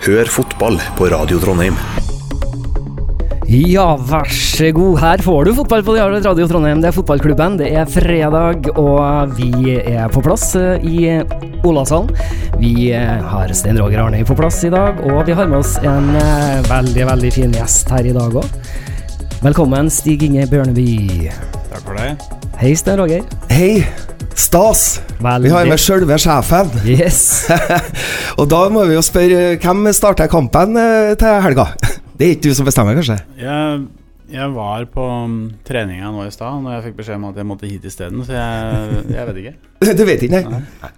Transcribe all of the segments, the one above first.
Hør fotball på Radio Trondheim. Ja, vær så god. Her får du fotball på Radio Trondheim. Det er fotballklubben. Det er fredag, og vi er på plass eh, i Olavshallen. Vi eh, har Stein Roger Arnøy på plass i dag, og vi har med oss en eh, veldig, veldig fin gjest her i dag òg. Velkommen, Stig Inge Bjørneby. Takk for det. Hei, Stein Roger. Hei! Stas! Veldig. Vi har med sjølve sjefen. Yes. Og da må vi jo spørre hvem starter kampen eh, til helga? Det er ikke du som bestemmer, kanskje? Jeg, jeg var på um, treninga nå i stad når jeg fikk beskjed om at jeg måtte hit isteden, så jeg, jeg vet ikke. Du vet ikke, nei? Nei.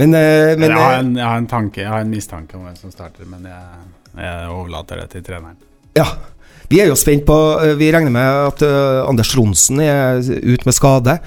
Men, eh, men jeg, har eh, en, jeg har en tanke, jeg har en mistanke om hvem som starter, men jeg, jeg overlater det til treneren. ja. Vi er jo spent på Vi regner med at Anders Tronsen er ute med skade.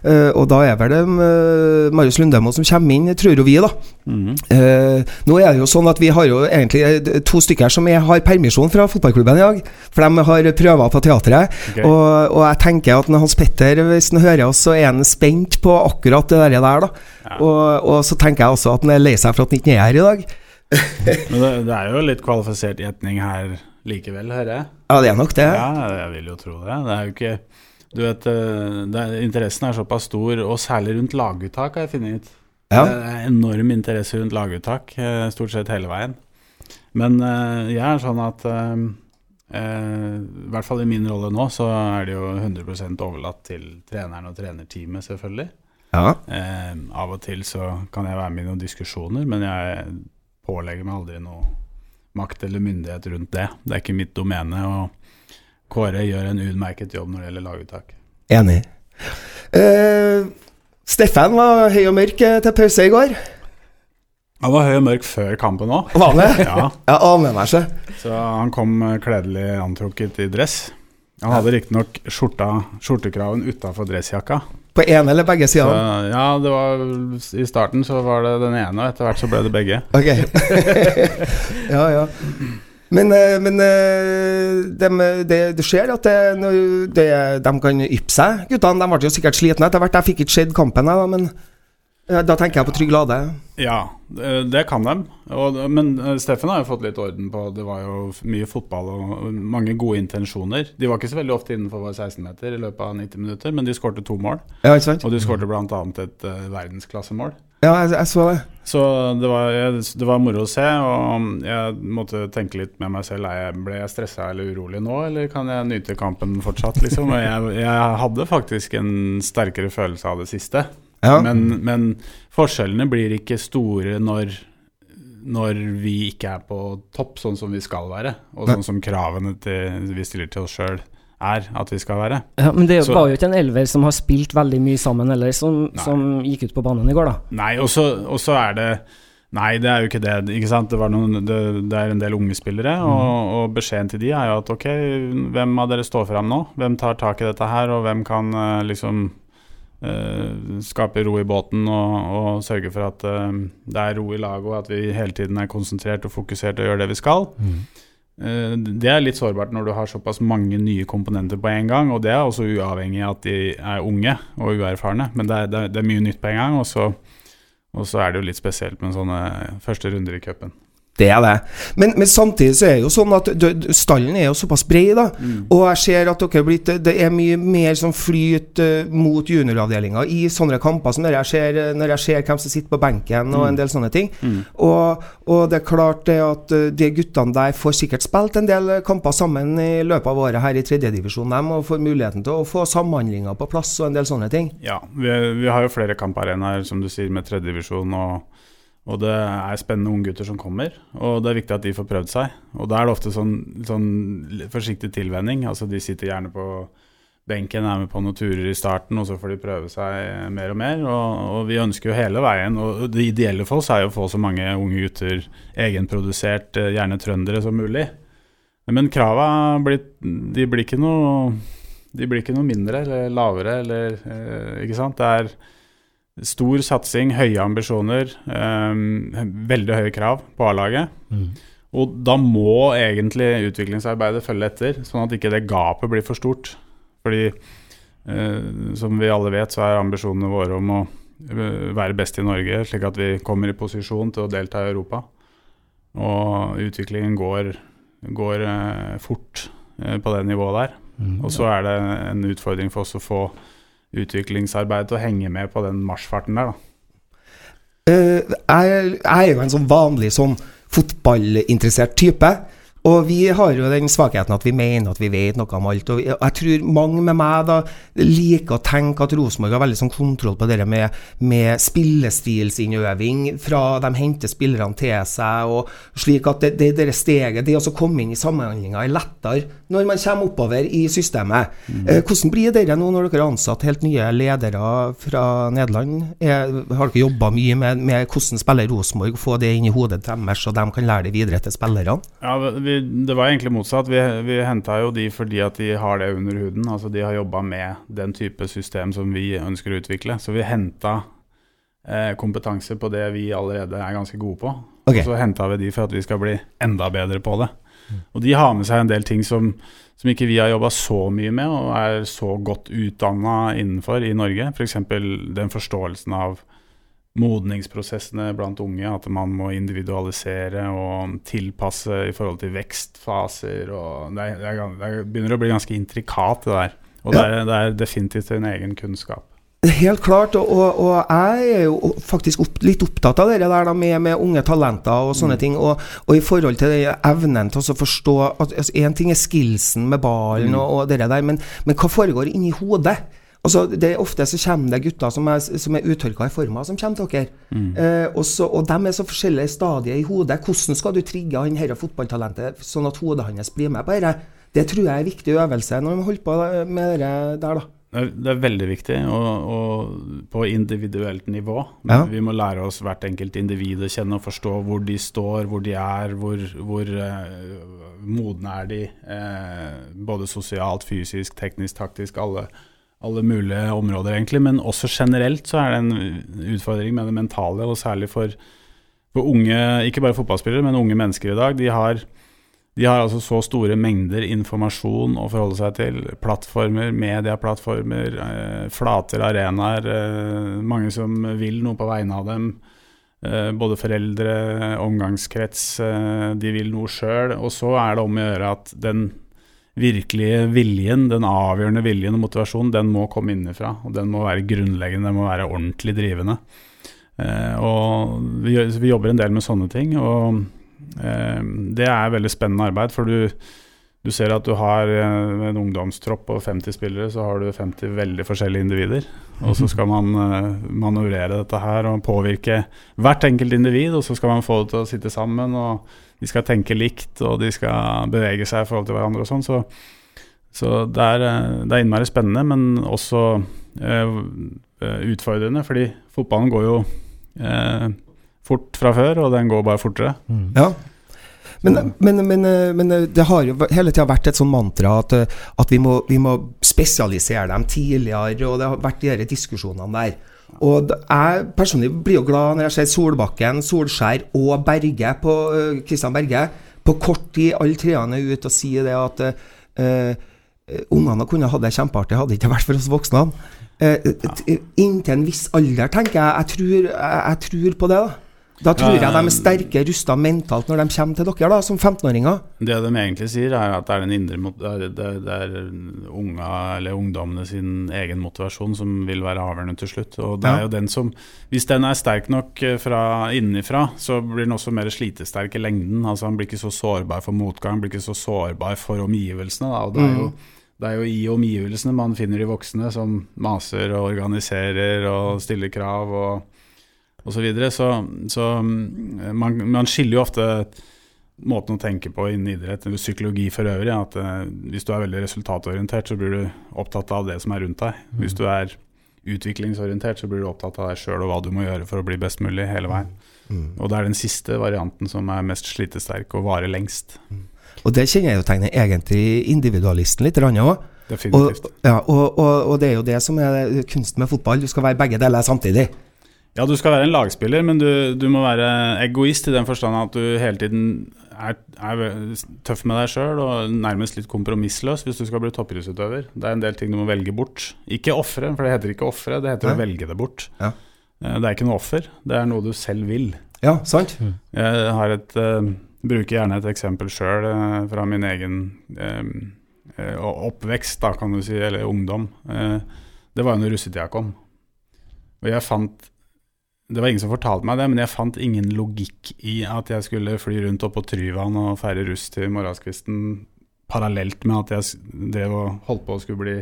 Eh, og da er vel det uh, Marius Lundemo som kommer inn, tror jo vi, da. Mm. Uh, nå er det jo sånn at vi har jo egentlig eh, to stykker som er, har permisjon fra fotballklubben i dag. For de har prøver på teatret. Okay. Og, og jeg tenker at når Hans Petter, hvis han hører oss, så er han spent på akkurat det der da. Ja. Og, og så tenker jeg også at han er lei seg for at han ikke er her i dag. Men det, det er jo litt kvalifisert gjetning her likevel, hører jeg. Ja, det er nok det. Ja, jeg vil jo tro det. Det er jo ikke Du vet, eh, er, interessen er såpass stor, og særlig rundt laguttak, har jeg funnet ut. Ja. Det er enorm interesse rundt laguttak, eh, stort sett hele veien. Men eh, jeg er sånn at I hvert fall i min rolle nå, så er det jo 100 overlatt til treneren og trenerteamet, selvfølgelig. Ja. Av og til så kan jeg være med i noen diskusjoner, men jeg pålegger meg aldri noe makt eller myndighet rundt det. Det er ikke mitt domene. og Kåre gjør en utmerket jobb når det gjelder laguttak. Enig. Uh, Steffen var høy og mørk eh, til pause i går. Han var høy og mørk før kampen òg. Var han det? Ja, Jeg aner meg ikke. så han kom eh, kledelig antrukket i dress. Han hadde riktignok skjortekraven utafor dressjakka. På ene eller begge Så, sider? ja, det var, I starten så var det den ene, og etter hvert så ble det begge. Ok. ja, ja. Men, eh, men det dem- det, det skjer at det, de kan yppe seg, guttene. De ble jo sikkert slitne etter hvert. Jeg fikk ikke sett kampen, jeg, men eh, da tenker jeg på Trygg Lade. Ja, det kan de. Og, men eh, Steffen har jo fått litt orden på Det var jo mye fotball og mange gode intensjoner. De var ikke så veldig ofte innenfor vår 16-meter i løpet av 90 minutter, men de skårte to mål. Ja? Og de skårte bl.a. et uh, verdensklassemål. Ja, jeg, jeg så det. Så det var, det var moro å se, og jeg måtte tenke litt med meg selv. Jeg, ble jeg stressa eller urolig nå, eller kan jeg nyte kampen fortsatt? Liksom? Jeg, jeg hadde faktisk en sterkere følelse av det siste. Ja. Men, men forskjellene blir ikke store når, når vi ikke er på topp, sånn som vi skal være. Og sånn som kravene til, vi stiller til oss sjøl er at vi skal være. Ja, men det Så- var jo ikke en elver som har spilt veldig mye sammen heller, som, som gikk ut på banen i går, da. Nei, og så er det Nei, det er jo ikke det. ikke sant? Det, var noen, det, det er en del unge spillere, og, og beskjeden til de er jo at ok, hvem av dere står fram nå? Hvem tar tak i dette her, og hvem kan eh, liksom eh, skape ro i båten og, og sørge for at eh, det er ro i laget, og at vi hele tiden er konsentrert og fokusert og gjør det vi skal? Eh, Det er litt sårbart når du har såpass mange nye komponenter på en gang. Og det er også uavhengig av at de er unge og uerfarne. Men det er, det er, mye nytt på en gang. Og så, og så er det jo litt spesielt med sånne første runder i cupen. Det er det. Men, men samtidig så er det jo sånn at stallen er jo såpass bred, da. Og jeg ser at dere er blitt Det er mye mer sånn flyt eh, mot junioravdelinga i sånne kamper som jeg ser, eh, når jeg ser hvem som sitter på benken og en del sånne ting. Og, og det er klart det at eh, de guttene der får sikkert spilt en del kamper sammen i løpet av året her i tredjedivisjon, dem, og får muligheten til å få samhandlinga på plass og en del sånne ting. Ja, vi, vi har jo flere kamparenaer, som du sier, med tredjedivisjon. Og, og det er spennende unggutter som kommer. Og det er viktig at de får prøvd seg. Og da er det ofte sånn, sånn forsiktig tilvenning. Altså de sitter gjerne på benken, er med på noen turer i starten, og så får de prøve seg mer og mer. Og, og vi ønsker jo hele veien, og det ideelle for oss er jo å få så mange unge gutter egenprodusert, eh, gjerne trøndere, som mulig. Men krava blir, de blir ikke noe de blir ikke noe mindre eller lavere, eller eh, Ikke sant? Det er stor satsing, høye ambisjoner, eh, veldig høye krav på A-laget. Og da må egentlig utviklingsarbeidet følge etter, sånn at ikke det gapet blir for stort. Fordi eh, som vi alle vet, så er ambisjonene våre om å eh, være best i Norge, slik at vi kommer i posisjon til å delta i Europa. Og utviklingen går, går eh, fort eh, på det nivået der. Mm. Og så er det en utfordring for oss å få utviklingsarbeidet til å henge med på den marsjfarten der, da. Uh, jeg, jeg er jo en sånn vanlig sånn fotballinteressert type. Og vi har jo den svakheten at vi mener at vi vet noe om alt. Og jeg tror mange med meg da liker å tenke at Rosenborg har veldig sånn kontroll på det med, med spillestilsinnøving fra de henter spillerne til seg, og slik at det, det, det steget, det å komme inn i samhandlinga, er lettere når man kommer oppover i systemet. Mm. hvordan blir dere nå når dere har ansatt helt nye ledere fra Nederland? Er, har dere jobba mye med, med hvordan spiller Rosenborg, få det inn i hodet deres, så de kan lære det videre til spillerne? Ja, vi, Det var egentlig motsatt. Vi, vi henta jo de fordi at de har det under huden. Altså De har jobba med den type system som vi ønsker å utvikle. Så vi henta eh, kompetanse på det vi allerede er ganske gode på. Okay. Og så henta vi de for at vi skal bli enda bedre på det. Og de har med seg en del ting som, som ikke vi har jobba så mye med og er så godt utdanna innenfor i Norge. F.eks. den forståelsen av modningsprosessene blant unge. At man må individualisere og tilpasse i forhold til vekstfaser. Og det, er, det, er, det er, begynner å bli ganske intrikat, det der. Og det, er, det er definitivt en egen kunnskap. Helt klart, og, og, jeg er jo faktisk opp, litt opptatt av det der med, med unge talenter og sånne ting. Og, og i forhold til evnen til å forstå Én altså, En ting er skillsen med ballen og, og det der, men, men hva foregår inni hodet? Altså, det er Ofte så kommer det gutter som er, som er utørka i forma, som kommer til dere. Eh, også, og de er så forskjellige stadier i hodet. Hvordan skal du trigge han dette fotballtalentet sånn at hodet hans blir med på dette? Det tror jeg er en viktig øvelse når vi holder på med det der, da. Det er, det er veldig viktig, og, og på individuelt nivå. Ja. Vi må lære oss hvert enkelt individ å kjenne og forstå hvor de står, hvor de er, hvor, hvor eh, modne er de. Eh, både sosialt, fysisk, teknisk, taktisk. Alle, alle mulige områder, egentlig. Men også generelt så er det en utfordring med det mentale, og særlig for, for unge, ikke bare fotballspillere, men unge mennesker i dag. De har de har altså så store mengder informasjon å forholde seg til. Plattformer, medieplattformer, eh, flater, arenaer. Eh, mange som vil noe på vegne av dem. Eh, både foreldre, omgangskrets. Eh, de vil noe sjøl. Og så er det om å gjøre at den virkelige viljen, den avgjørende viljen og motivasjonen, den må komme innenfra. Og den må være grunnleggende, den må være ordentlig drivende. Eh, og vi, vi jobber en del med sånne ting. og Eh, Det er veldig spennende arbeid, for du, du ser at du har eh, en ungdomstropp på 50 spillere, så har du 50 veldig forskjellige individer. Og så skal man eh, manøvrere dette her og påvirke hvert enkelt individ, og så skal man få det til å sitte sammen, og de skal tenke likt, og de skal bevege seg i forhold til hverandre og sånn. Så, så det, er, eh, det er innmari spennende, men også eh, eh, utfordrende, fordi fotballen går jo eh, fort fra før, og den går bare fortere. Ja. Men, men, men, eh, men eh, det har jo hele tida vært et sånn mantra at, eh, at vi, må, vi må spesialisere dem tidligere, og det har vært de her diskusjonene der. Og jeg personlig blir jo glad når jeg ser Solbakken, Solskjær og Berge på Kristian Berge. På kort tid, alle treene er ute og sier det at eh, eh, ungene kunne hatt det kjempeartig, hadde det ikke vært for oss voksne. Uh, Inntil en viss alder, tenker jeg. Jeg tror, jeg, jeg tror på det. da da tror jeg de er sterke rusta mentalt når de kommer til dere da, som 15-åringer. Det de egentlig sier, er at det er den indre det er, det er- unga, eller ungdommene sin egen motivasjon som vil være avgjørende til slutt. Og det er jo den som Hvis den er sterk nok eh, fra innenfra, så blir den også mer slitesterk i lengden. Altså Han blir ikke så sårbar for motgang, han blir ikke så sårbar for omgivelsene. Da. Og det er jo det er jo i omgivelsene man finner de voksne som maser og organiserer og stiller krav og og så videre. Så, så mm, man, man skiller jo ofte måten å tenke på innen idrett, eller psykologi for øvrig. At eh, hvis du er veldig resultatorientert, så blir du opptatt av det som er rundt deg. Hvis du er utviklingsorientert, så blir du opptatt av deg sjøl og hva du må gjøre for å bli best mulig hele veien. Og det er den siste varianten som er mest slitesterk og varer lengst. Og det kjenner jeg jo tegner egentlig individualisten litt òg. Og, ja, og, og, og det er jo det som er kunsten med fotball. Du skal være begge deler samtidig. Ja, du skal være en lagspiller, men du, du må være egoist i den forstand at du hele tiden er, er tøff med deg sjøl og nærmest litt kompromissløs hvis du skal bli toppidrettsutøver. Det er en del ting du må velge bort. Ikke ofre, for det heter ikke ofre, det heter å velge det bort. Ja. Eh, Det er ikke noe offer, det er noe du selv vil. Ja, sant? Jeg har et, uh, bruker gjerne et eksempel sjøl fra min egen eh, eh, oppvekst, da, kan du si, eller ungdom. Eh, det var jo når russetida kom. Og jeg fant Det var ingen som fortalte meg det, men jeg fant ingen logikk i at jeg skulle fly rundt oppå Tryvann og feire russ til morgenskvisten parallelt med at jeg drev og holdt på å skulle bli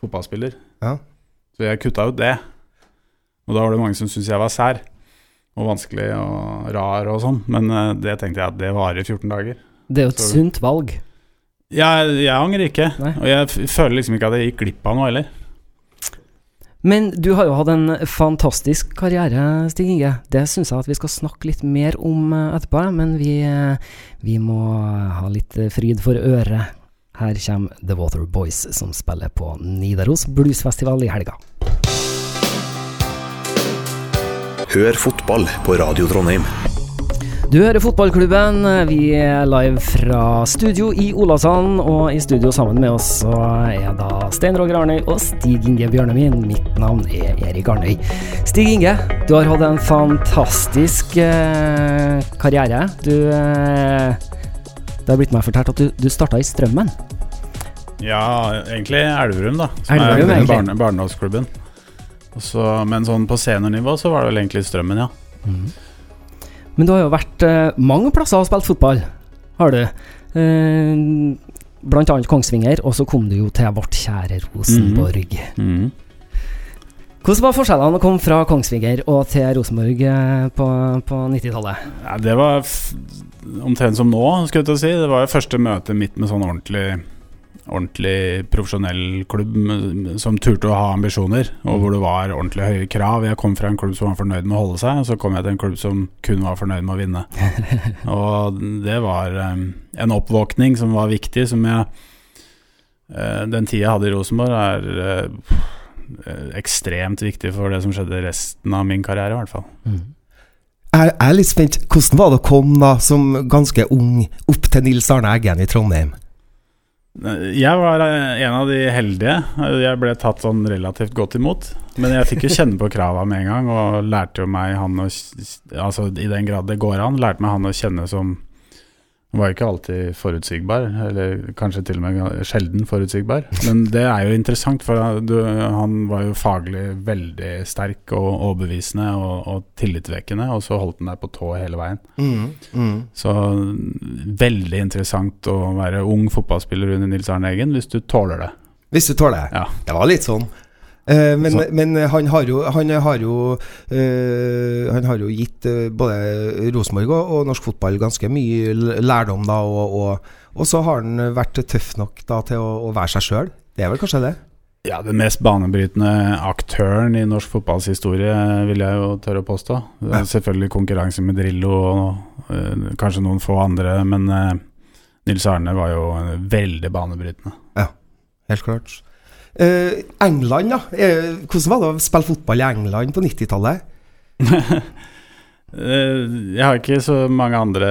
fotballspiller. Ja. Så jeg kutta ut det. Og da var det mange som syntes jeg var sær og vanskelig og rar og sånn, men eh, det tenkte jeg at det varer i 14 dager. Det er jo et Så- sunt valg. Jeg, jeg angrer ikke, Nei. og jeg føler liksom ikke at jeg gikk glipp av noe heller. Men du har jo hatt en fantastisk karriere, Stig Inge. Det syns jeg at vi skal snakke litt mer om eh, etterpå, men vi, eh, vi må ha litt eh, fryd for øret. Her kommer The Water Boys, som spiller på Nidaros Bluesfestival i helga. Hør fotball på Radio Trondheim. Du hører fotballklubben. Vi er live fra studio i Olavshallen, og i studio sammen med oss så er da Stein Roger Arnøy og Stig Inge Bjørnemin. Mitt navn er Erik Arnøy. Stig Inge, du har hatt en fantastisk eh, karriere. Du eh, Det har blitt meg fortalt at du, du starta i Strømmen. Ja, egentlig Elverum, da. Som Elverum, er barne, barndomsklubben. Men sånn på seniornivå så var det vel egentlig Strømmen, ja. Men du har jo vært eh, mange plasser og spilt fotball, har du. Eh, blant annet Kongsvinger, og så kom du jo til vårt kjære Rosenborg. Mhm. Hvordan var forskjellene å komme fra Kongsvinger og til Rosenborg eh, på, på 90-tallet? Ja, det var omtrent som nå, skulle jeg til å si. Det var jo første møte mitt med sånn ordentlig Ordentlig profesjonell klubb som turte å ha ambisjoner, og hvor det var ordentlig høye krav. Jeg kom fra en klubb som var fornøyd med å holde seg, og så kom jeg til en klubb som kun var fornøyd med å vinne. Og det var en oppvåkning som var viktig, som jeg eh, Den tida jeg hadde i Rosenborg, er eh, ekstremt viktig for det som skjedde resten av min karriere, i hvert fall. Jeg jeg er litt spent. Hvordan var det å komme da, som ganske ung opp til Nils Arne Eggen i Trondheim? Jeg var eh, en av de heldige. Jeg ble tatt sånn relativt godt imot. Men jeg fikk jo kjenne på krava med en gang, og lærte jo meg han å Altså i den grad det går an, lærte meg han å kjenne som var ikke alltid forutsigbar, eller kanskje til og med sjelden forutsigbar. Men det er jo interessant, for du, han var jo faglig veldig sterk og overbevisende og, og tillitvekkende, og så holdt han deg på tå hele veien. Mm, mm. Så veldig interessant å være ung fotballspiller under Nils Arne Eggen, hvis du tåler det. Hvis du tåler det. Ja. Det var litt sånn. Eh, men, men han har jo Han har jo, eh, han har jo gitt eh, både Rosenborg og, og norsk fotball ganske mye lærdom, da, og, og, og så har han vært tøff nok da til å, å være seg sjøl. Det er vel kanskje det? Ja, Den mest banebrytende aktøren i norsk fotballs historie, vil jeg jo tørre å påstå. Ja. Selvfølgelig konkurranse med Drillo og øh, kanskje noen få andre, men øh, Nils Arne var jo øh, veldig banebrytende. Ja, Helt klart. Eh, England, da. Eh, hvordan var det å spille fotball i England på 90-tallet? Eh, Jeg har ikke så mange andre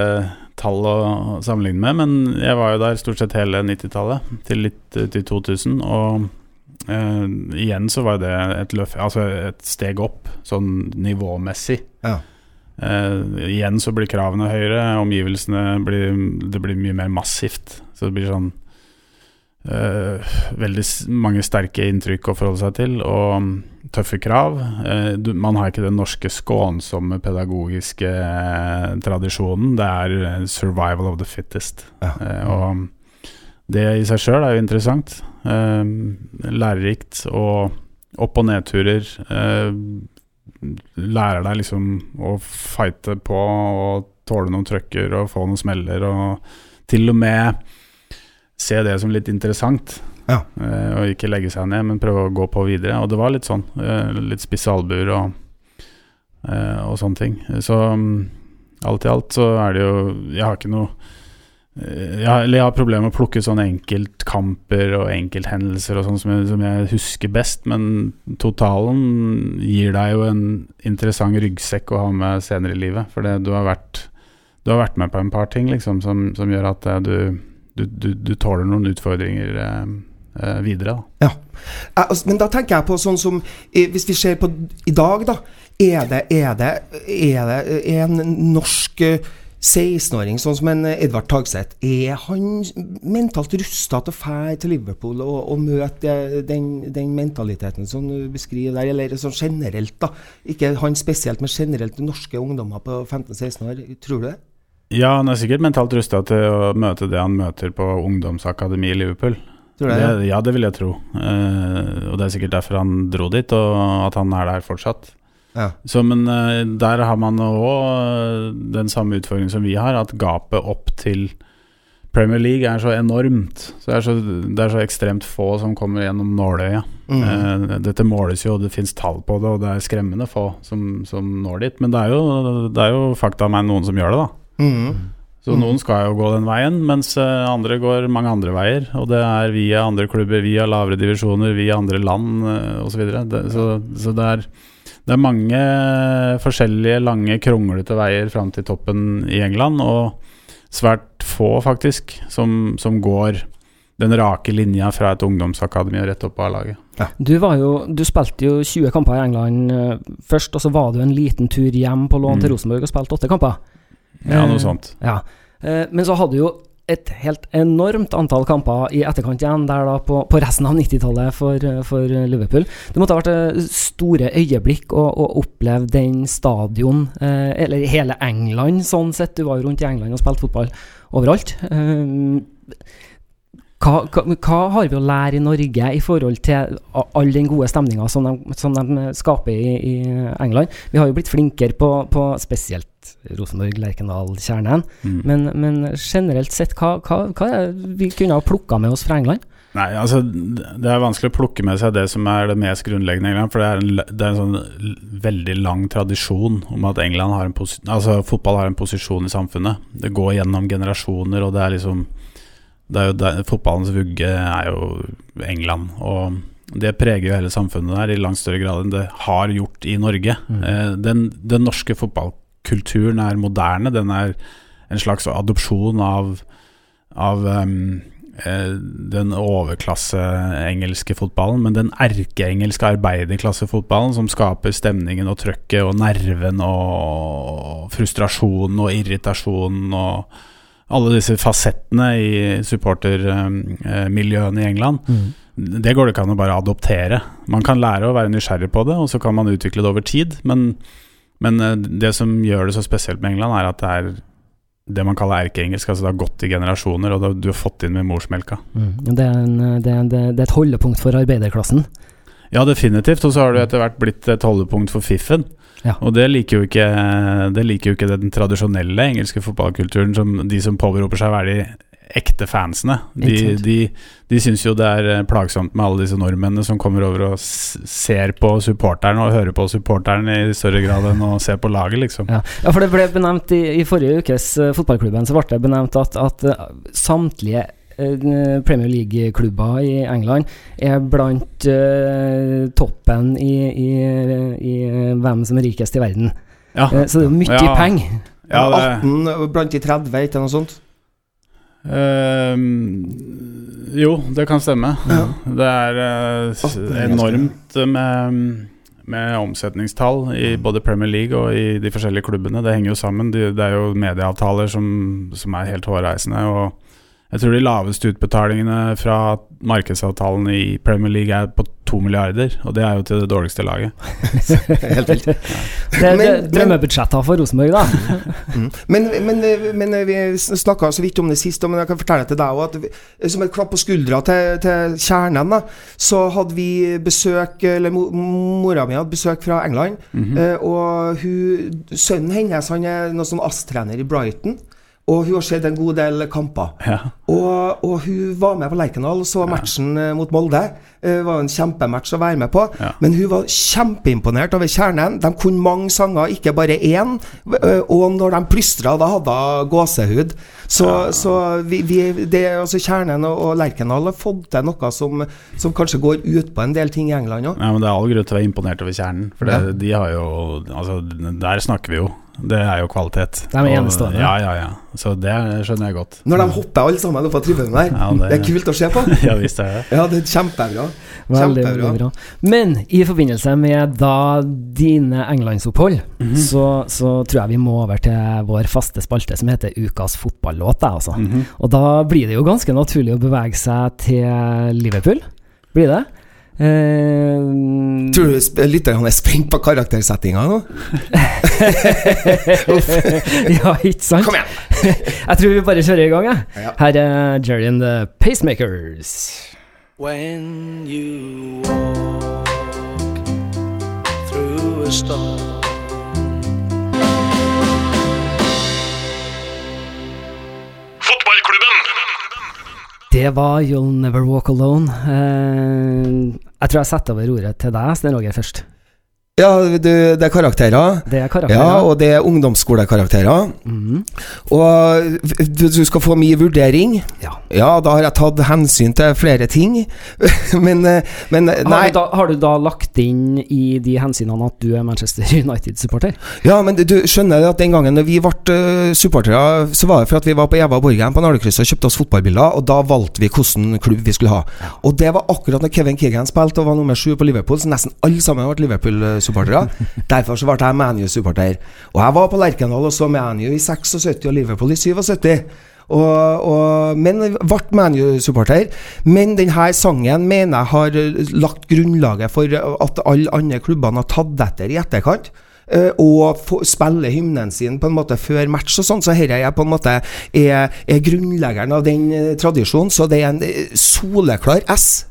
tall å sammenligne med, men jeg var jo der stort sett hele 90-tallet, til litt i 2000. Og uh, igjen så var det et, løf, altså et steg opp, sånn nivåmessig. Ja. Uh, igjen så blir kravene høyere, omgivelsene blir Det blir mye mer massivt. Så det blir sånn eh, veldig mange sterke inntrykk å forholde seg til, og mm, tøffe krav. Eh, du, man har ikke den norske skånsomme pedagogiske eh, tradisjonen. Det er eh, 'survival of the fittest'. Ja. Eh, og det i seg sjøl er jo interessant. Lærerikt og opp- og nedturer. Lærer deg liksom å fighte på og tåle noen trøkker og få noen smeller, og til og med se det som litt interessant. Ja. Uh, og ikke legge seg ned, men prøve å gå på videre. Og det var litt sånn. Uh, litt spisse albuer og, uh, og sånne ting. Så um, alt i alt så er det jo Jeg har ikke noe jeg har, eller jeg har problemer med å plukke sånne enkeltkamper og enkelthendelser og sånn som, som jeg husker best, men totalen gir deg jo en interessant ryggsekk å ha med senere i livet. For det, du, har vært, du har vært med på en par ting liksom, som, som gjør at du, du, du, du tåler noen utfordringer eh, eh, videre. Da. Ja. Eh, altså, Men da tenker jeg på sånn som eh, Hvis vi ser på i dag, da. Er det, er det, er det en norsk eh, 16-åring sånn som en Edvard Tagseth, er han mentalt rusta til å fære til Liverpool og, og møte den, den, mentaliteten som du beskriver der, eller sånn generelt, da? Ikke han spesielt, men generelt norske ungdommer på 15-16 år. Tror du det? Ja, han er sikkert mentalt rusta til å møte det han møter på ungdomsakademi i Liverpool. Tror du det, det, ja, det vil jeg tro. Uh, og det er sikkert derfor han dro dit, og at han er der fortsatt. Ja. Så, men uh, der har man òg den samme utfordringen som vi har, at gapet opp til Premier League er så enormt. Så det, er så, det er så ekstremt få som kommer gjennom nåløyet. Mm. Uh, dette måles jo, og det fins tall på det, og det er skremmende få som, som når dit. Men det er, jo, det er jo fakta meg noen som gjør det, da. Mm. Så Mm. noen skal jo gå den veien, mens eh, andre går mange andre veier. Og det er via andre klubber, via lavere divisjoner, via andre land uh, osv. Så, videre. det, så, så det er det er mange forskjellige lange, kronglete veier fram til toppen i England, og svært få, faktisk, som, som går den rake linja fra et ungdomsakademi og rett opp på A-laget. Du, var jo, du spilte jo 20 kamper i England eh, først, og så var du en liten tur hjem på lån Mm. til Rosenborg og spilte åtte kamper. Ja, Eh, noe sånt. Ja. Eh, Men så hadde jo et helt enormt antall kamper i etterkant igjen, der da på, på resten av 90-tallet for, eh, for Liverpool. Det måtte ha vært eh, store øyeblikk å, å oppleve den stadion, eh, eller hele England sånn sett. Du var jo rundt i England og spilte fotball overalt. Eh, hva, hva, hva har vi å lære i Norge i forhold til all den gode stemninga som, de- som de skaper i, i England? Vi har jo blitt flinkere på, på spesielt Rosenborg, Lerkendal, Kjernen. Mm. Men, men generelt sett, hva, hva, hva er det vi kunne ha plukka med oss fra England? Nei, altså Det er vanskelig å plukke med seg det som er det mest grunnleggende i England. For det er en, det er en sånn veldig lang tradisjon om at England har en altså fotball har en posisjon i samfunnet. Det går gjennom generasjoner, og det er liksom det er jo der, Fotballens vugge er jo England. Og det preger jo hele samfunnet der i langt større grad enn det har gjort i Norge. Mm. Eh, den, den norske fotballkulturen er moderne. Den er en slags adopsjon av, av eh, den overklasse engelske fotballen, men den erkeengelske arbeiderklassefotballen som skaper stemningen og trøkket og nerven og frustrasjonen og irritasjonen og alle disse fasettene i supportermiljøene i England. Det går det ikke an å bare adoptere. Man kan lære å være nysgjerrig på det, og så kan man utvikle det over tid. Men, men eh, det som gjør det så spesielt med England, er at det er det man kaller erkeengelsk. Altså det har gått i generasjoner, og det, du har fått inn med morsmelka. Det, er en, det, er- det er et holdepunkt for arbeiderklassen. Ja, definitivt. Og så har det etter hvert blitt et holdepunkt for fiffen. Ja. Og det liker jo ikke Det liker jo ikke den tradisjonelle engelske fotballkulturen som de som påberoper seg å være de ekte fansene. De, de, de syns jo det er eh, plagsomt med alle disse nordmennene som kommer over og ser på supporteren og hører på supporteren i større grad enn å se på laget, liksom. Ja, ja for det ble benevnt i, i forrige ukes uh, Fotballklubben, så ble det benevnt at, at eh, samtlige eh, Premier League-klubber i England er blant uh, toppen i, i, i eh, hvem som er rikest i verden. Ja, Uh, så det er mye Ja. penger. ja det, 18 blant de 30, ikke noe sånt? Uh, jo, det kan stemme. Ja. Er eh, det er enormt med, med omsetningstall i både Premier League og i de forskjellige klubbene. Det henger jo sammen. Det er jo medieavtaler som, som er helt hårreisende. Og jeg tror de laveste utbetalingene fra markedsavtalen i Premier League er på to milliarder, og det er jo til det dårligste laget. Helt vilt. Det, er drømmebudsjetter for Rosenborg, da. Mm. Men, men, men vi snakka så vidt om det sist, men jeg kan fortelle til deg òg at vi- som et klapp på skuldra til, til kjernen, da, så hadde vi besøk Eller mora mi hadde besøk fra England. mm -hmm. og hun, sønnen hennes han er noen sånn ASS-trener i Brighton. Og hun har sett en god del kamper. Ja. Og, og hun var med på Lerkendal og så matchen eh, mot Molde. Eh, Det var en kjempematch å være med på. Ja. Men hun var kjempeimponert over kjernen. De kunne mange sanger, ikke bare én. Eh, Og når de plystra, da hadde hun gåsehud. Så, så vi, vi, det, altså kjernen og, og Lerkendal har fått til noe som, som kanskje går ut på en del ting i England òg. Ja, men Det er all grunn til å være imponert over kjernen. For det, Ja. de har jo Altså, der snakker vi jo Det er jo kvalitet. De er enestående. Ja, ja, ja. Så det skjønner jeg godt. Når de hopper alle sammen opp av tribunen der. Ja, Det er kult å se på. Ja visst er det. Ja, det er kjempebra. Veldig, veldig bra. Men i forbindelse med da dine englandsopphold, Mhm. så, så tror jeg vi må over til vår faste spalte som heter Ukas fotballåt. da, Altså. -hmm. Og da blir det jo ganske naturlig å bevege seg til Liverpool. Blir det? Eh, Tror du lytterne er spent på karaktersettinga nå? ja, ikke sant? Kom igjen! Jeg tror vi bare kjører i gang, jeg. Ja. Her er Jerry and the Pacemakers. When you walk through a storm, Det var You'll Never Walk Alone. Eh, jeg tror jeg setter over ordet til deg, Sten Roger, først. Ja, du, det er karakterer. Det er karakterer. Ja, og det er ungdomsskolekarakterer. Mhm. Og du, du skal få min vurdering. ja. Ja, da har jeg tatt hensyn til flere ting. men, men nei. Har, du da, har du da lagt inn i de hensynene at du er Manchester United-supporter? Ja, men du skjønner at den gangen vi ble uh, supportere, så var det for at vi var på Eva Borgen på Nardekrysset og kjøpte oss fotballbiller og da valgte vi hvilken klubb vi skulle ha. Og det var akkurat når Kevin Keegan spilte og var nummer sju på Liverpool, så nesten alle sammen ble Liverpool-supportere. Derfor så ble jeg ManU-supporter. Og jeg var på Lerkendal og så ManU i 76 og Liverpool i 77. Og, og, men ble ManU-supporter. Men denne sangen mener jeg har eh, lagt grunnlaget for at alle andre klubbene har tatt etter i etterkant. eh, og spiller spille hymnen sin på en måte før match og sånn, så dette er på en måte er, er grunnleggeren av den eh, tradisjonen. Så det er en eh, soleklar S.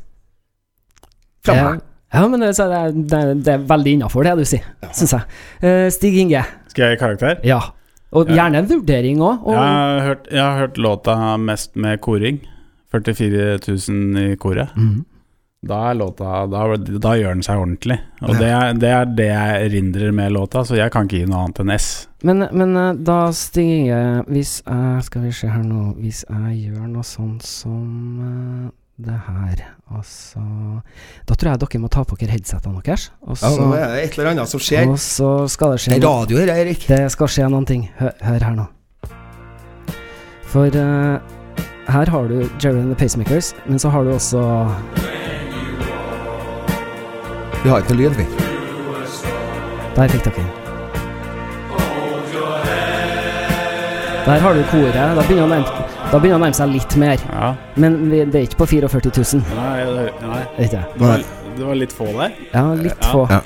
Fra meg. Ja, men det, er, det, er- det er veldig innafor, det du sier, syns jeg. Uh, Stig Inge. Skal jeg gi karakter? Ja. Og Ja. gjerne en vurdering òg. Jeg har, hørt, jeg har hørt låta mest med koring. 44 000 i koret. Mm. Da låta Da, da gjør den seg ordentlig. Og det er, det er det jeg erindrer med låta, så jeg kan ikke gi noe annet enn S. Men, men eh, da, Stig Inge, hvis jeg Skal vi se her nå Hvis jeg gjør noe sånn som eh, det her, altså Da tror jeg dere må ta på dere headsetene deres. Og Ja, så, nå er det et eller annet som skjer. og så skal det skje Det er radio her, Erik. Det skal skje noen ting. Hør, hør her nå. For uh, her har du Jerry and the Pacemakers, men så har du også Vi har ikke noe lyd, vi. Der fikk dere den. Der har du koret. Da begynner han å nærme, da begynner det å nærme seg litt mer. Ja. Men vi, det er ikke på 44 000. Nei, det, nei. Det ikke det. Det, var, det var litt få der. Ja, litt Ja. få. Ja.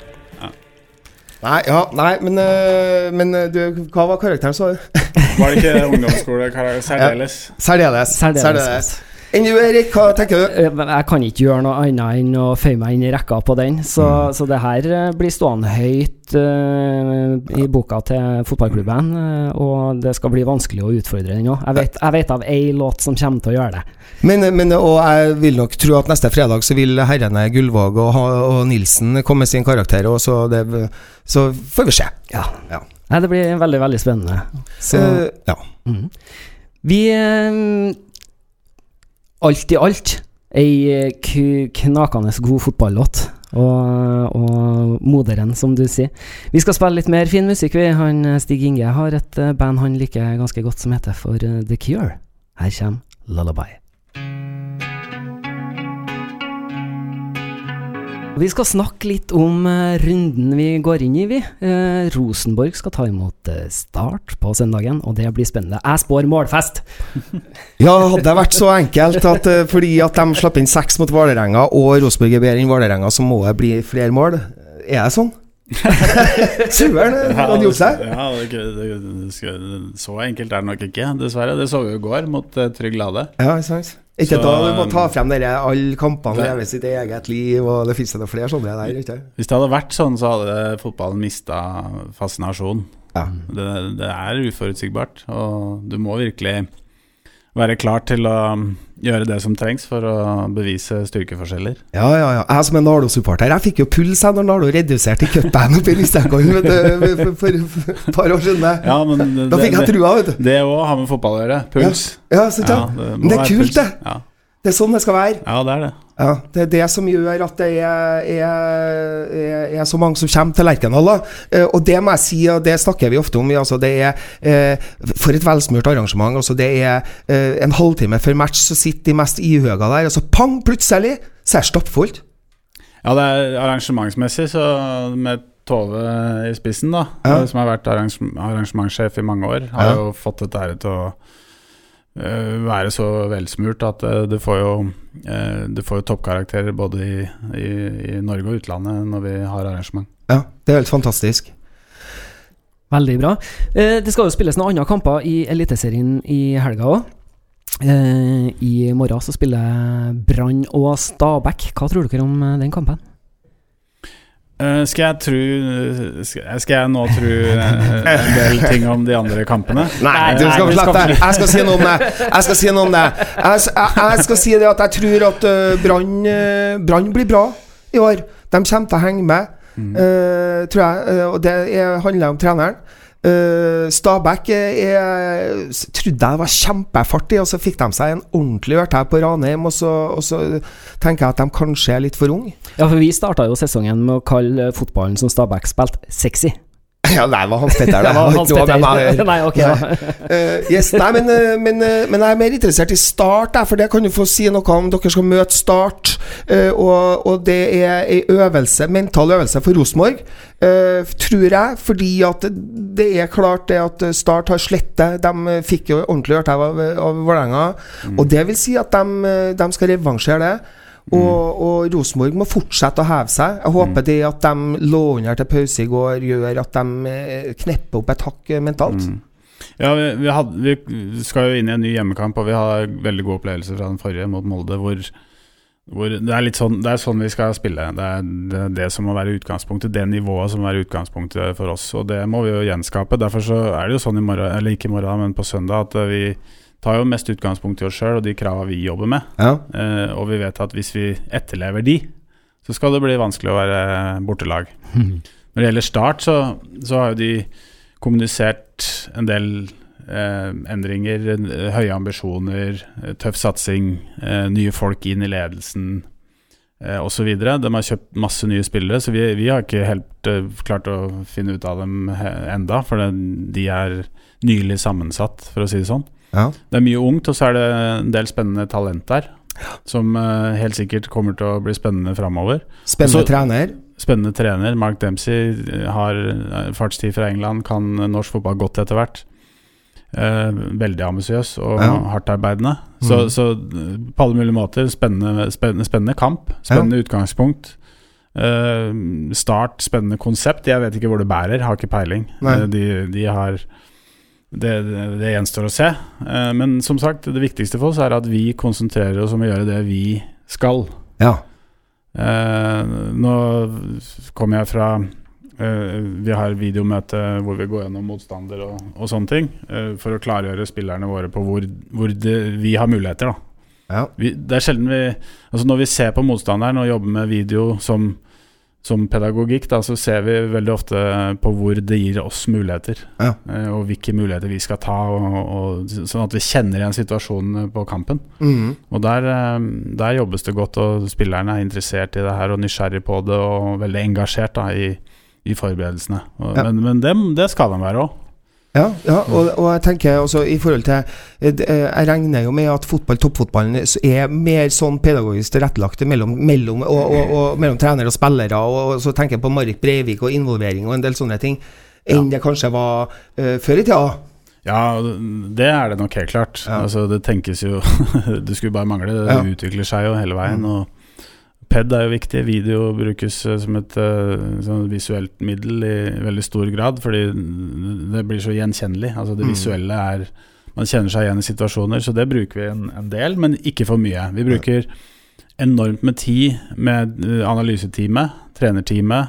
Nei, ja, nei, men, øh, men øh, du, hva var karakteren, sa du? Var det ikke ungdomsskolekarakter? Særdeles. Særdeles. Særdeles. Enn du, Erik, hva tenker du? Eh, Jeg kan ikke gjøre noe annet enn å føye meg inn i rekka på den, så, så det her eh, blir stående høyt uh, i boka til fotballklubben, og det skal bli vanskelig å utfordre den òg. Jeg, jeg vet av ei låt som kommer til å gjøre det. Men, men, og jeg vil nok tro at neste fredag så vil herrene Gullvåg og, og Nilsen komme med sin karakter, og så, det, så får vi se. Ja. Ja. Nei, det blir veldig, veldig spennende. Så uh, ja. Mm. Vi Alt i alt ei knakende god fotballåt. Og, og moderen, som du sier. Vi skal spille litt mer fin musikk, vi. Han eh, Stig Inge har et eh, band han liker ganske godt som heter for eh, The Cure. Her kommer Lullaby. Vi skal snakke litt om eh, runden vi går inn i, vi. Eh, Rosenborg skal ta imot eh, Start på søndagen, og det blir spennende. Jeg spår målfest! ja, hadde det vært så enkelt at eh, fordi at de slapp inn seks mot Vålerenga, og Rosenborg er bedre enn Vålerenga, så må det bli flere mål? Er det sånn? Suveren hadde gjort seg. Ja, det, det, det, så enkelt er det nok ikke, dessverre. Det så vi jo i går mot uh, Trygg Lade. Ja, sant? Ikke Så, da du må ta um, frem dere alle kampene, det- leve sitt eget liv, og det det noen flere sånne der, ikke Hvis det hadde vært sånn, så hadde fotballen mista fascinasjon. Ja. Det, det er uforutsigbart, og du må virkelig være klar til å gjøre det som trengs for å bevise styrkeforskjeller. Ja, ja, ja. Jeg som er Nardo-supporter, jeg fikk jo puls jeg når Nardo reduserte i cupen oppe i Listerkollen for, for, for et par år siden. Ja, men det, Da fikk jeg trua, vet du. det òg har med fotball å gjøre. Puls. Ja, ja, Ja, det det er kult, puls. det. Ja. Det er sånn det skal være. Ja, det er det. Ja, Det er det som gjør at det er, er, er, er så mange som kommer til Lerkendal. Eh, og det må jeg si, og det snakker vi ofte om. vi, Altså, det er eh, For et velsmurt arrangement. altså Det er eh, en halvtime før match, så sitter de mest ihøga der, og så pang, plutselig så er det stappfullt. Ja, det er arrangementsmessig, så med Tove i spissen, da, Ja. som har vært arrange arrangementssjef i mange år, har Ja. jo fått dette her til å være så velsmurt at eh, du får jo eh, Du får jo toppkarakterer både i, i, i Norge og utlandet når vi har arrangement. Ja, Det er helt fantastisk. Veldig bra. Eh, det skal jo spilles noen andre kamper i Eliteserien i helga òg. Eh, I morgen så spiller Brann og Stabæk. Hva tror dere om eh, den kampen? Eh, skal jeg tru, skal, skal jeg nå tro eh, en del ting om de andre kampene? Nei, du skal få slette det. Jeg skal si noe om det. Jeg skal si noe om det. Jeg, jeg, jeg skal si det at jeg tror at uh, Brann blir bra i år. De kommer til å henge med, uh, tror jeg. eh, og det er, handler om treneren. Uh, Stabæk trodde jeg var kjempefartig, og så fikk de seg en ordentlig ørtau på Ranheim. Og så, og så tenker jeg at de kanskje er litt for unge. Ja, for Vi starta jo sesongen med å kalle fotballen som Stabæk spilte, sexy. Ja, nei, det var Hans Petter. Det var Hans meg Petter. gjøre. Nei, ok. nei. Uh, yes, nei, men, eh, men, eh, men jeg er mer interessert i Start, for det kan du få si noe om. Dere skal møte Start, uh, og, og det er ei øvelse, mental øvelse for Rosenborg, uh, tror jeg. Fordi at det, er klart det at Start har slettet. De fikk jo ordentlig ørtau av, av Vålerenga. Og det vil si at de, de skal revansjere det. Og, og Rosenborg må fortsette å heve seg. Jeg håper det at de lå under til pause i går, gjør at de eh, knepper opp et hakk eh, mentalt. Mm. Ja, vi, vi, hadde, vi skal jo inn i en ny hjemmekamp, og vi har veldig gode opplevelser fra den forrige mot Molde, hvor, hvor det, er litt sånn, det er sånn vi skal spille. Det er det, det som må være utgangspunktet, det nivået som må være utgangspunktet for oss. Og det må vi jo gjenskape. Derfor så er det jo sånn i morgen, eller ikke i morgen, men på søndag, at vi tar jo mest utgangspunkt i oss sjøl og de krava vi jobber med. Ja. Eh, og vi vet at hvis vi etterlever de, så skal det bli vanskelig å være bortelag. Når det gjelder Start, så, så har jo de kommunisert en del eh, endringer, eh, høye ambisjoner, eh, tøff satsing, eh, nye folk inn i ledelsen eh, osv. De har kjøpt masse nye spillere, så vi, vi har ikke helt eh, klart å finne ut av dem enda, for de er nylig sammensatt, for å si det sånn. Ja. Det er mye ungt, og så er det en del spennende talent der. Som uh, helt sikkert kommer til å bli spennende framover. Spennende Også, trener. Spennende trener. Mark Dempsey eh, har eh, fartstid fra England, kan norsk fotball godt etter hvert. Eh, veldig ambisiøs og Ja. hardtarbeidende. Så, Mhm. så på alle mulige måter spennende, spennende, spennende kamp. Spennende utgangspunkt. Eh, start, spennende konsept. Jeg vet ikke hvor det bærer, har ikke peiling. Eh, de, de har det, det, gjenstår å se. Eh, men som sagt, det viktigste for oss er at vi konsentrerer oss om å gjøre det vi skal. Ja. Eh, nå kommer jeg fra eh, Vi har videomøte hvor vi går gjennom motstander og, og sånne ting. for å klargjøre spillerne våre på hvor, hvor det, vi har muligheter. Da. Ja. Vi, det er sjelden vi Altså Når vi ser på motstanderen og jobber med video som, som pedagogikk, da, så ser vi veldig ofte på hvor det gir oss muligheter. Ja. eh, og hvilke muligheter vi skal ta, og, og, sånn at vi kjenner igjen situasjonen på kampen. Mm. Og der, eh, der jobbes det godt, og spillerne er interessert i det her og nysgjerrig på det og veldig engasjert da, i, i forberedelsene. Og, Ja. Men, men det, det skal de være òg. Ja, ja og, og jeg tenker også i forhold til eh, eh, Jeg regner jo med at fotball, toppfotballen er mer sånn pedagogisk tilrettelagt mellom, mellom, og, og, og, mellom trenere og spillere. Og, så tenker jeg på Marit Breivik og involvering og en del sånne ting, enn det kanskje var uh, før i tida. Ja, det er det nok helt klart. Ja. Altså, det tenkes jo Det skulle bare mangle. Det Ja. utvikler seg jo hele veien. Mm. Og PED er jo viktig. Video brukes eh, som et eh, sånn visuelt middel i veldig stor grad, fordi det blir så gjenkjennelig. Altså Det Mm. visuelle er Man kjenner seg igjen i situasjoner, så det bruker vi en, en del, men ikke for mye. Vi bruker enormt med tid med eh, analyseteamet, trenerteamet.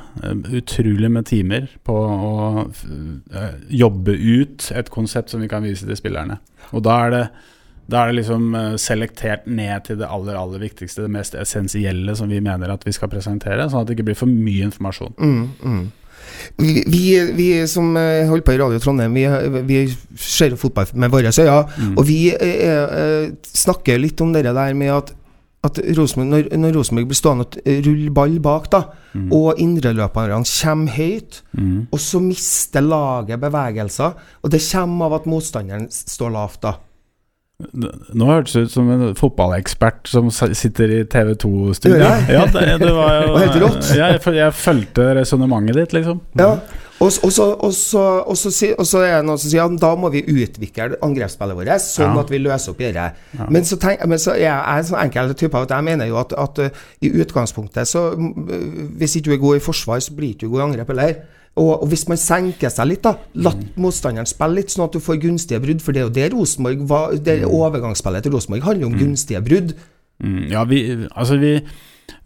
Utrolig med timer på å jobbe ut et konsept som vi kan vise til spillerne. Og da er det, da er det liksom eh, selektert ned til det aller aller viktigste, det mest essensielle som vi mener at vi skal presentere, sånn at det ikke blir for mye informasjon. Mm, mm. Vi, vi, vi som eh, holder på i Radio Trondheim, vi, vi ser fotball med våre øyne. Mm. Og vi eh, eh, snakker litt om det der med at at når, når Rosenborg blir stående og ruller rulle ball bak, da, og indreløperne kommer høyt, Mm. og så mister laget bevegelser, og det kommer av at motstanderen står lavt, da. Nå hørtes det ut som en fotballekspert som sitter i TV 2-studio. Ja, det, det var jo helt rått. Jeg, jeg fulgte resonnementet ditt, liksom. Ja. Og, så, er det noen som sier at da må vi utvikle angrepsspillet vårt, sånn Ja. at vi løser opp i det. Men, så tenk, men så er jeg en sånn enkel type av at jeg mener jo at, at uh, i utgangspunktet så Hvis ikke du er god i forsvar, så blir ikke du god i angrep heller. Og, og hvis man senker seg litt, da, la motstanderen spille litt, sånn at du får gunstige brudd. For det er jo det Rosenborg var det Overgangsspillet til Rosenborg handler om gunstige brudd. Mm, ja, vi, altså vi,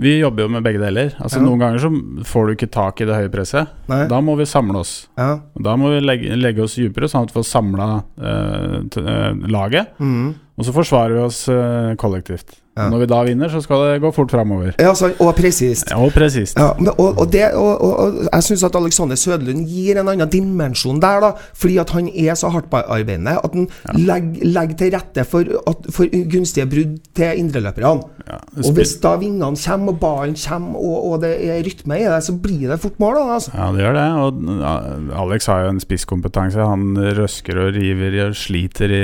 vi jobber jo med begge deler. Altså Ja. Noen ganger så får du ikke tak i det høye presset. Nei. Da må vi samle oss. Ja. Da må vi legge, legge oss dypere, sånn at vi får samla eh, eh, laget. Mm. Og så forsvarer vi oss eh, kollektivt. Ja. Når vi da vinner, så skal det gå fort framover. ja og presist. Ja, og presist. Ja, og, og, det, og, og, jeg syns at Alexander Sødlund gir en annen dimensjon der, da. Fordi at han er så hardtarbeidende at han legger, legger til rette for, at, for gunstige brudd til indreløperne. Ja, Og hvis da vingene kommer, og ballen kommer, og, og det er rytme i det, så blir det fort mål. Da, altså. Ja, det gjør det. Og Alex har jo en spisskompetanse. Han røsker og river og sliter i,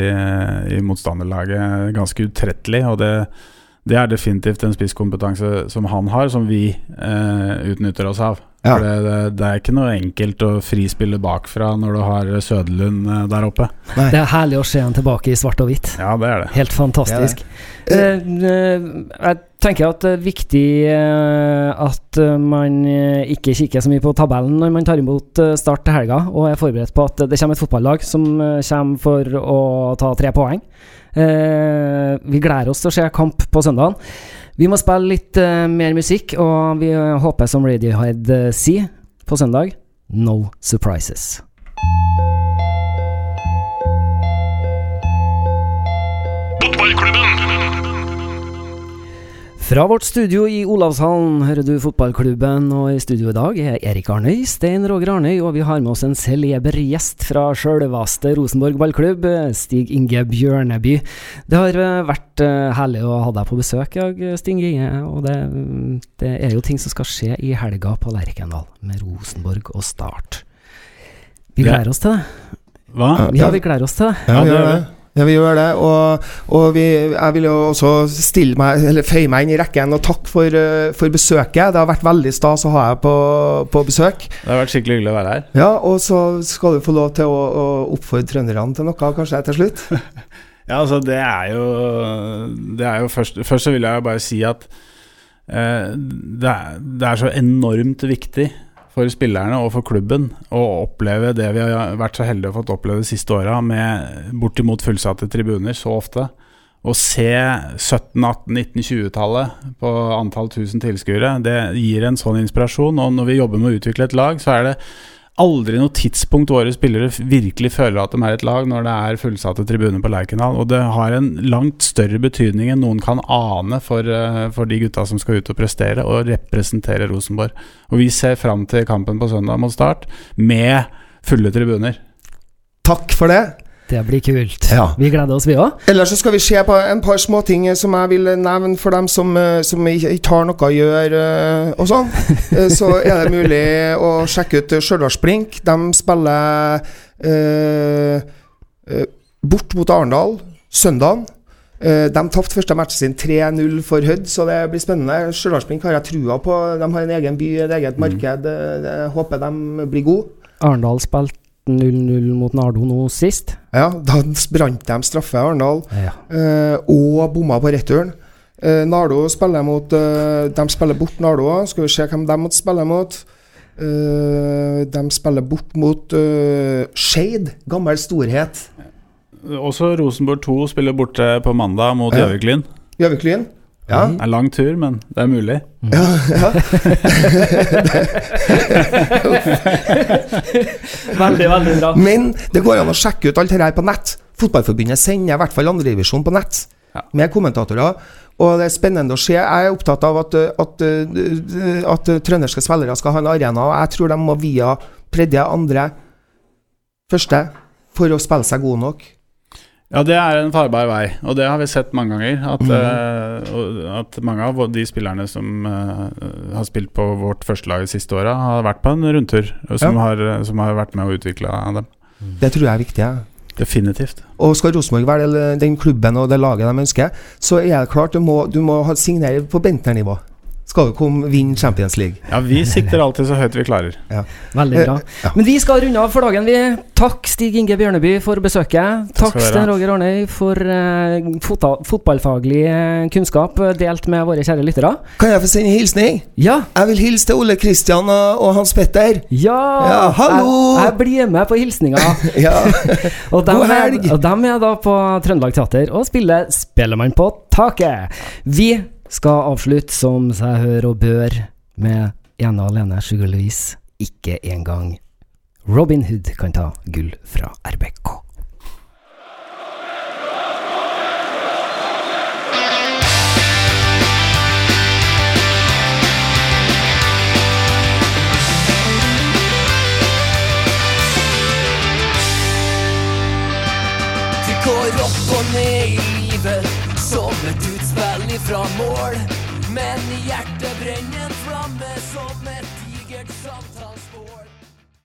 i motstanderlaget ganske utrettelig. Og det, det er definitivt en spisskompetanse som han har, som vi eh, utnytter oss av. Ja. For det, det, det er ikke noe enkelt å frispille bakfra når du har Søderlund eh, der oppe. Det er herlig å se han tilbake i svart og hvitt. Ja, det er det. Helt fantastisk. Eh, eh, jeg tenker at det er viktig at man ikke kikker så mye på tabellen når man tar imot Start til helga, og er forberedt på at det kommer et fotballag som kommer for å ta tre poeng. Eh, vi gleder oss til å se kamp på søndagen. Vi må spille litt uh, mer musikk, og vi eh, håper, som Radiohead uh, sier på søndag, no surprises. Fra vårt studio i Olavshallen hører du fotballklubben, og i studio i dag er Erik Arnøy, Stein Roger Arnøy, og vi har med oss en celeber gjest fra sjølveste Rosenborg ballklubb, Stig Inge Bjørneby. Det har eh, vært eh, herlig å ha deg på besøk i dag, Stig Inge, og det, det er jo ting som skal skje i helga på Lerkendal, med Rosenborg og Start. Vi gleder oss til det. Hva? Ja, vi gleder oss til det. Ja, Ja, vi gjør det. Ja, vi gjør det. Og, og vi, jeg vil jo også stille meg, eller føye meg inn i rekken og takke for, eh, for besøket. Det har vært veldig stas å ha deg på, på besøk. Det har vært skikkelig hyggelig å være her. Ja, og så skal du få lov til å, å oppfordre trønderne til noe, kanskje til slutt. Ja, altså det er jo Det er jo først Først så vil jeg bare si at eh, det, er, det er så enormt viktig for spillerne og for klubben å oppleve det vi har vært så heldige å fått oppleve de siste åra, med bortimot fullsatte tribuner så ofte. Å se 17-, 18-, 19-, 20-tallet på antall tusen tilskuere, det gir en sånn inspirasjon. Og når vi jobber med å utvikle et lag, så er det aldri noe tidspunkt våre spillere virkelig føler at de er et lag, når det er fullsatte tribuner på Lerkendal. Og det har en langt større betydning enn noen kan ane for, eh, for de gutta som skal ut og prestere og representere Rosenborg. Og vi ser fram til kampen på søndag mot Start med fulle tribuner. Takk for det. Det blir kult. Ja. Vi gleder oss, vi òg. Ellers så skal vi se på en par småting som jeg vil nevne for dem som, eh, som ikke har noe å gjøre eh, og sånn. Eh, Så er det mulig å sjekke ut Stjørdals Blink. De spiller eh, eh, bort mot Arendal søndagen. Eh, de tapte første matchen sin 3-0 for Hødd, så det blir spennende. Stjørdals Blink har jeg trua på. De har en egen by, et eget marked. Eh, Jeg håper de blir gode. Arendal spilte 0-0 mot Nardo nå sist. Ja, da brant de straffe, Arendal. Ja. Eh, og bomma på returen. Eh, Nardo spiller mot eh, De spiller bort Nardo òg. Skal vi se hvem de måtte spille mot. Eh, de spiller bort mot uh, Skeid, gammel storhet. Også Rosenborg 2 spiller borte på mandag mot Ja. Gjøviklyn. Ja. Det er lang tur, men det er mulig. ja, ja. Veldig, veldig bra. Men det går an å sjekke ut alt dette her på nett. Fotballforbundet sender i hvert fall andredivisjon på nett. Ja. Med kommentatorer. Og det er spennende å se. Jeg er opptatt av at, at, at, at trønderske spillere skal ha en arena. Og jeg tror de må via tredje, andre, første for å spille seg gode nok. Ja, det er en farbar vei, og det har vi sett mange ganger. At, mm. uh, at mange av de spillerne som uh, har spilt på vårt førstelag de siste åra, har vært på en rundtur, og som, Ja. har, som har vært med å utvikle dem. Det tror jeg er viktig. Ja. Definitivt. Og skal Rosenborg være den klubben og det laget de ønsker, så er det klart du må, du må signere på Bentner-nivå. Skal jo komme vinne Champions League. Ja, vi sikter alltid så høyt vi klarer. Veldig bra. Eh. Men vi skal runde av for dagen, vi. Takk Stig Inge Bjørneby for besøket. Takk Takk Sten. Roger Arnøy for uh, fota- fotballfaglig eh, kunnskap eh, delt med våre kjære lyttere. Kan jeg få sende en hilsning? Ja! Jeg vil hilse til Ole Kristian og, Hans Petter. Ja! Ja, hallo! Jeg, jeg blir med på hilsninga. Ja. Og dem, God er, helg! og dem er da på Trøndelag Teater og spiller Spellemann på taket. Vi skal avslutte som seg hør og bør med ene og alene Sugar Louise. Ikke engang Robin Hood kan ta gull fra RBK. Går opp og ned ifra mål. Men hjertet